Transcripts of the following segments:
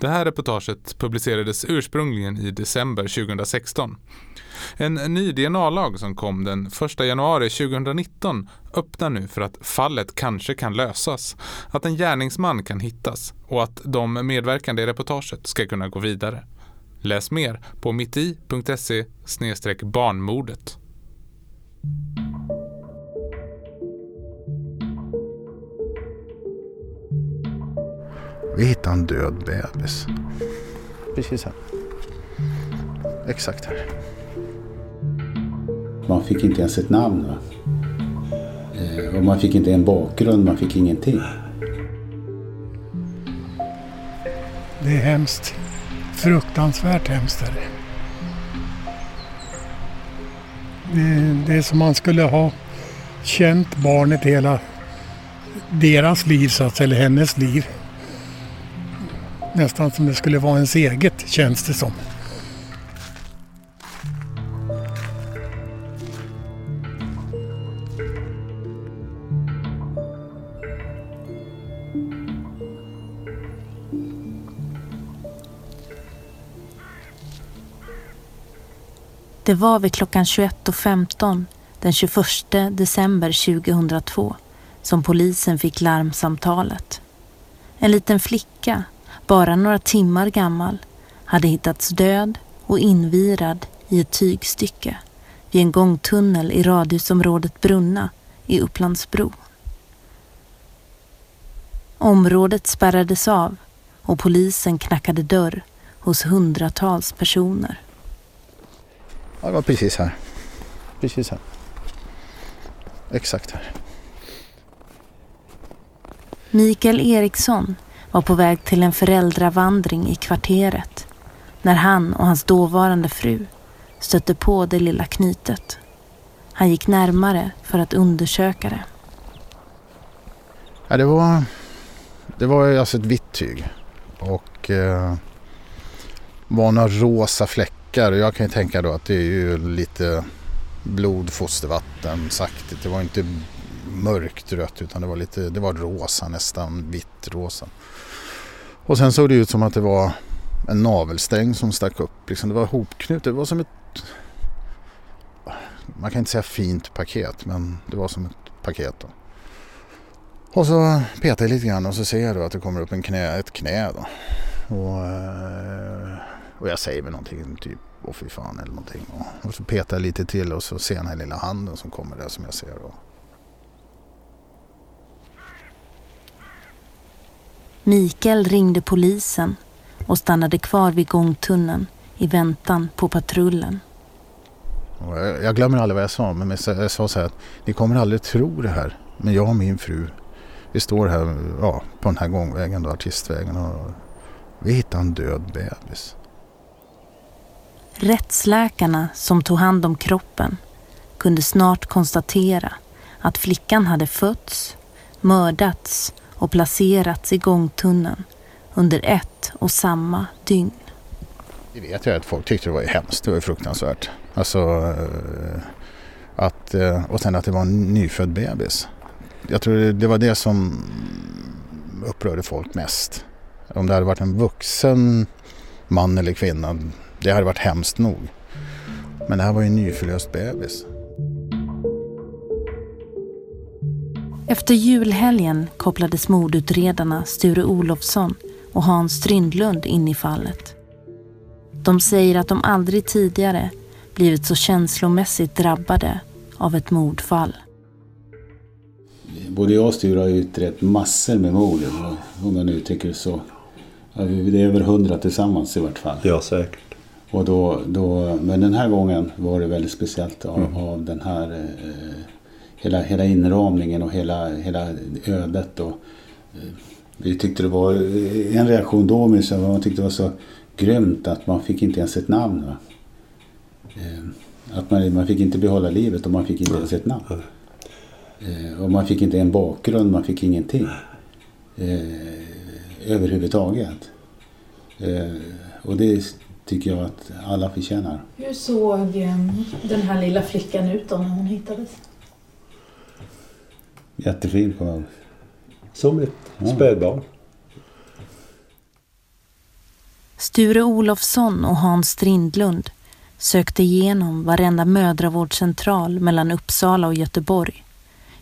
Det här reportaget publicerades ursprungligen i december 2016. En ny DNA-lag som kom den 1 januari 2019 öppnar nu för att fallet kanske kan lösas, att en gärningsman kan hittas och att de medverkande i reportaget ska kunna gå vidare. Läs mer på mitti.se barnmordet. Vi hittade en död bebis. Precis här. Exakt här. Man fick inte ens ett namn. Va? Eh, och man fick inte en bakgrund, man fick ingenting. Det är hemskt. Fruktansvärt hemskt är det. Det, är som man skulle ha känt barnet hela deras liv, så att säga, eller hennes liv. Nästan som det skulle vara ens eget, känns det som. Det var vid klockan 21.15 den 21 december 2002 som polisen fick larmsamtalet. En liten flicka, bara några timmar gammal, hade hittats död och invirad i ett tygstycke vid en gångtunnel i radhusområdet Brunna i Upplandsbro. Området spärrades av och polisen knackade dörr hos hundratals personer. Ja, det var precis här. Precis här. Exakt här. Mikael Eriksson var på väg till en föräldravandring i kvarteret när han och hans dåvarande fru stötte på det lilla knytet. Han gick närmare för att undersöka det. Ja, det var, det var alltså ett vitt tyg och eh, var några rosa fläckar. Jag kan ju tänka då att det är ju lite blod, fostervatten, saktigt. Det var inte mörkt rött utan det var lite, det var rosa nästan, vitt rosa. Och sen såg det ut som att det var en navelsträng som stack upp. Liksom det var hopknutet, det var som ett man kan inte säga fint paket men det var som ett paket. Då. Och så petar jag lite grann och så ser jag då att det kommer upp en knä, ett knä. Då. Och, eh, och jag säger väl någonting typ åh fy fan eller någonting. Och, så petar jag lite till och så ser jag den här lilla handen som kommer där som jag ser. Och, Mikael ringde polisen och stannade kvar vid gångtunneln i väntan på patrullen. Jag, glömmer aldrig vad jag sa, men jag sa så här att ni kommer aldrig tro det här. Men jag och min fru, vi står här ja, på den här gångvägen, då, artistvägen och vi hittar en död bebis. Rättsläkarna som tog hand om kroppen kunde snart konstatera att flickan hade fötts, mördats och placerats i gångtunneln under ett och samma dygn. Det vet jag att folk tyckte det var hemskt, det var fruktansvärt. Alltså eh, att, eh, och sen att det var en nyfödd bebis. Jag tror det var det som upprörde folk mest. Om det hade varit en vuxen man eller kvinna, det hade varit hemskt nog. Men det här var ju en nyförlöst bebis. Efter julhelgen kopplades mordutredarna Sture Olofsson och Hans Strindlund in i fallet. De säger att de aldrig tidigare blivit så känslomässigt drabbade av ett mordfall. Både jag och Sture har utrett massor med mord, om man uttrycker det så. Det är över hundra tillsammans i vart fall. Ja, säkert. Och då, då, men den här gången var det väldigt speciellt av, mm. av den här eh, hela, hela inramningen och hela, hela ödet. Och, eh, vi tyckte det var en reaktion då, men man tyckte det var så grymt att man fick inte ens ett namn. Va? Eh, att man, man fick inte behålla livet och man fick inte ens ett namn. Eh, och man fick inte en bakgrund, man fick ingenting. Eh, överhuvudtaget. Eh, och det tycker jag att alla förtjänar. Hur såg den här lilla flickan ut då när hon hittades? Jättefin på Som ett ja. spädbarn. Sture Olofsson och Hans Strindlund sökte igenom varenda mödravårdscentral mellan Uppsala och Göteborg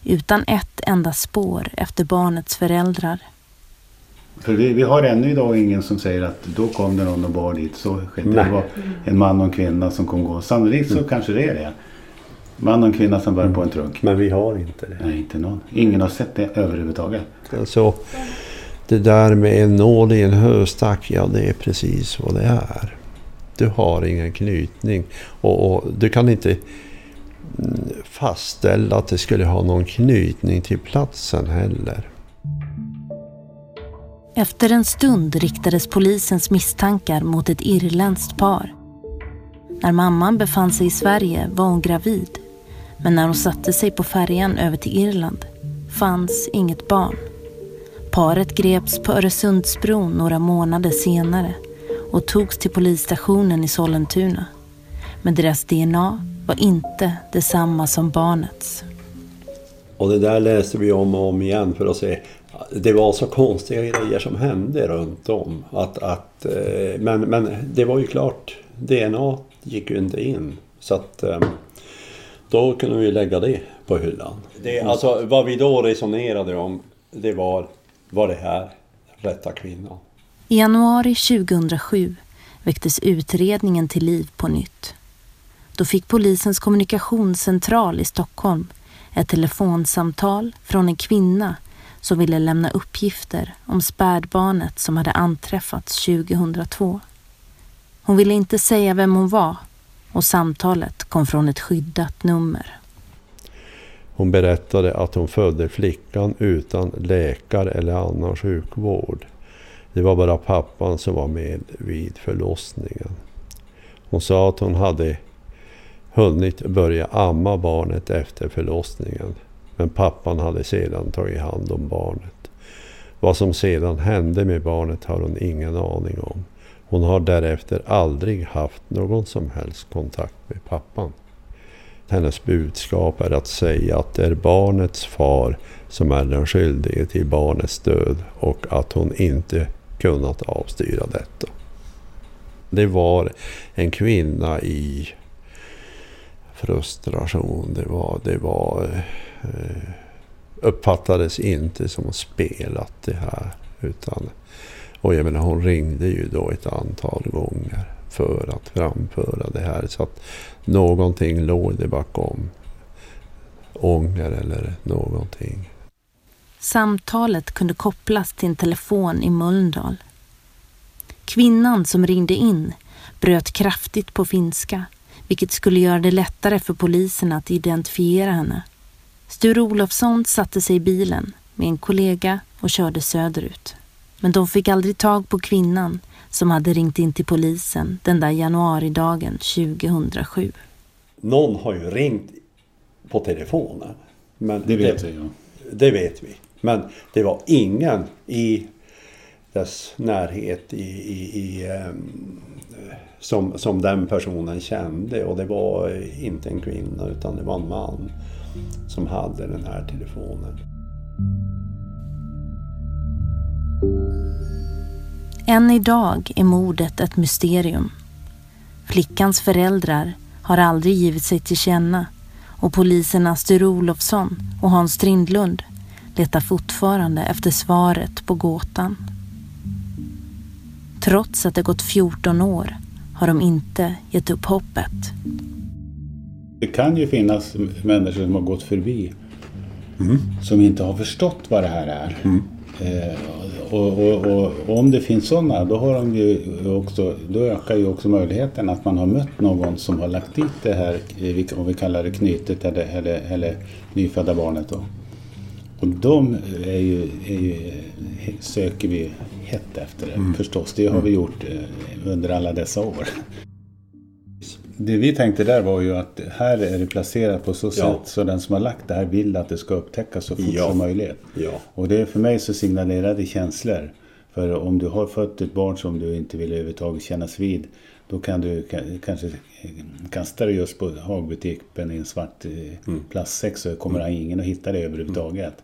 utan ett enda spår efter barnets föräldrar. För vi, vi har ännu idag ingen som säger att då kom det någon och bar dit. Så skedde. Nej. Det var en man och en kvinna som kom gå. Sannolikt så kanske det är det. Man och en kvinna som bär på en trunk. Men vi har inte det. Nej, inte någon. Ingen har sett det överhuvudtaget. Alltså, det där med en nål i en höstack, ja det är precis vad det är. Du har ingen knytning och, och du kan inte mm, fastställa att det skulle ha någon knytning till platsen heller. Efter en stund riktades polisens misstankar mot ett irländskt par. När mamman befann sig i Sverige var hon gravid. Men när hon satte sig på färjan över till Irland fanns inget barn. Paret greps på Öresundsbron några månader senare och togs till polisstationen i Sollentuna. Men deras DNA var inte detsamma som barnets. Och det där läste vi om och om igen för att se. Det var så konstiga grejer som hände runt om. Att, att, eh, men, men det var ju klart, DNA gick ju inte in. Så att ehm, då kunde vi lägga det på hyllan. Det, alltså vad vi då resonerade om, det var, var det här rätta kvinnan? I januari 2007 väcktes utredningen till liv på nytt. Då fick polisens kommunikationscentral i Stockholm ett telefonsamtal från en kvinna som ville lämna uppgifter om spädbarnet som hade anträffats 2002. Hon ville inte säga vem hon var och samtalet kom från ett skyddat nummer. Hon berättade att hon födde flickan utan läkare eller annan sjukvård. Det var bara pappan som var med vid förlossningen. Hon sa att hon hade hunnit börja amma barnet efter förlossningen. Men pappan hade sedan tagit hand om barnet. Vad som sedan hände med barnet har hon ingen aning om. Hon har därefter aldrig haft någon som helst kontakt med pappan. Hennes budskap är att säga att det är barnets far som är den skyldige till barnets död och att hon inte kunnat avstyra detta. Det var en kvinna i frustration. Det var, det var eh, uppfattades inte som spelat det här. Utan, och jag menar hon ringde ju då ett antal gånger för att framföra det här. Så att någonting låg det bakom. Ånger eller någonting. Samtalet kunde kopplas till en telefon i Mölndal. Kvinnan som ringde in bröt kraftigt på finska vilket skulle göra det lättare för polisen att identifiera henne. Sture Olofsson satte sig i bilen med en kollega och körde söderut. Men de fick aldrig tag på kvinnan som hade ringt in till polisen den där januaridagen 2007. Någon har ju ringt på telefonen. Men Det vet vi ju. Det vet vi. Men det var ingen i dess närhet i, i, i, ehm, som, som den personen kände. Och det var inte en kvinna utan det var en man som hade den här telefonen. Än idag är mordet ett mysterium. Flickans föräldrar har aldrig givit sig till känna och poliserna Sture Olofsson och Hans Strindlund letar fortfarande efter svaret på gåtan. Trots att det gått 14 år har de inte gett upp hoppet. Det kan ju finnas människor som har gått förbi. Som inte har förstått vad det här är. Eh, och, och, och, och om det finns sådana, då, har de ju också, då ökar ju också möjligheten att man har mött någon som har lagt dit det här, eh, om vi kallar det knytet eller, eller, eller nyfödda barnet. Då. Och de är ju, är ju, söker vi hett efter det, förstås. Det har vi gjort eh, under alla dessa år. Det vi tänkte där var ju att här är det placerat på så Ja. sätt så den som har lagt det här vill att det ska upptäckas så fort Ja. som möjligt. Ja. Och det är för mig så signalerade känslor. För om du har fött ett barn som du inte vill överhuvudtaget kännas vid då kan du ka- kanske kasta det just på Hagbutiken i en svart eh, Mm. plastsäck så kommer ingen att hitta det överhuvudtaget.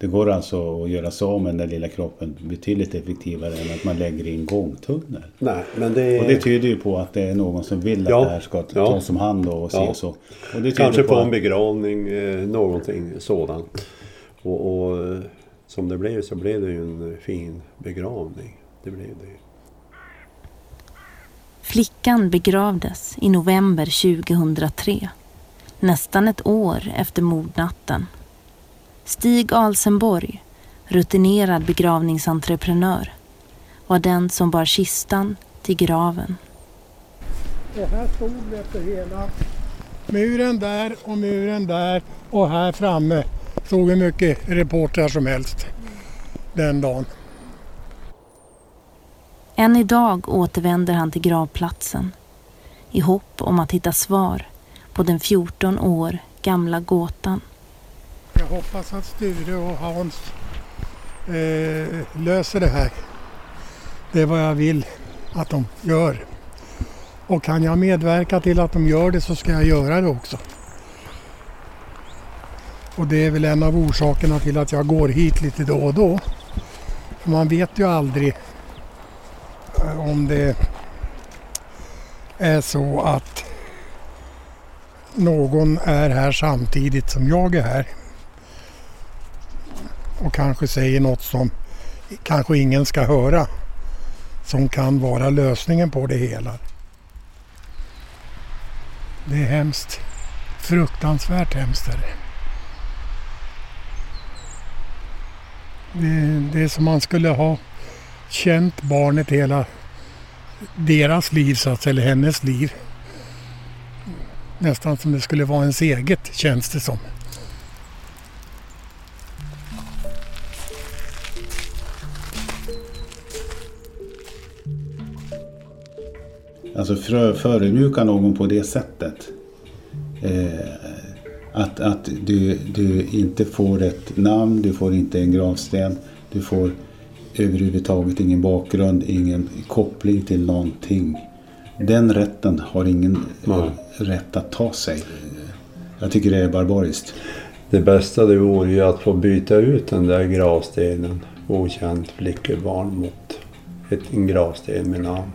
Det går alltså att göra sig av med den där lilla kroppen betydligt effektivare än att man lägger i en gångtunnel. Nej, men det... Och det tyder ju på att det är någon som vill att Ja, det här ska ja. tas om hand och Ja. så. Och det Kanske på på en begravning, eh, någonting sådant. Och, och eh, som det blev så blev det ju en fin begravning. Det blev det ju. Flickan begravdes i november 2003. Nästan ett år efter mordnatten. Stig Alsenborg, rutinerad begravningsentreprenör, var den som bar kistan till graven. Och här stod vi efter hela muren där och muren där och här framme stod hur mycket reportrar som helst den dagen. Än idag återvänder han till gravplatsen i hopp om att hitta svar på den 14 år gamla gåtan. Hoppas att Sture och Hans eh, löser det här. Det är vad jag vill att de gör. Och kan jag medverka till att de gör det så ska jag göra det också. Och det är väl en av orsakerna till att jag går hit lite då och då. För man vet ju aldrig eh, om det är så att någon är här samtidigt som jag är här och kanske säger något som kanske ingen ska höra som kan vara lösningen på det hela. Det är hemskt. Fruktansvärt hemskt är det. Det, det är som man skulle ha känt barnet hela deras liv, så att, eller hennes liv. Nästan som det skulle vara ens eget, känns det som. Alltså för, förödmjuka någon på det sättet. Eh, att att du, du inte får ett namn, du får inte en gravsten, du får överhuvudtaget ingen bakgrund, ingen koppling till någonting. Den rätten har ingen eh, rätt att ta sig. Jag tycker det är barbariskt. Det bästa det vore ju att få byta ut den där gravstenen, okänt flickebarn, mot ett, en gravsten med namn.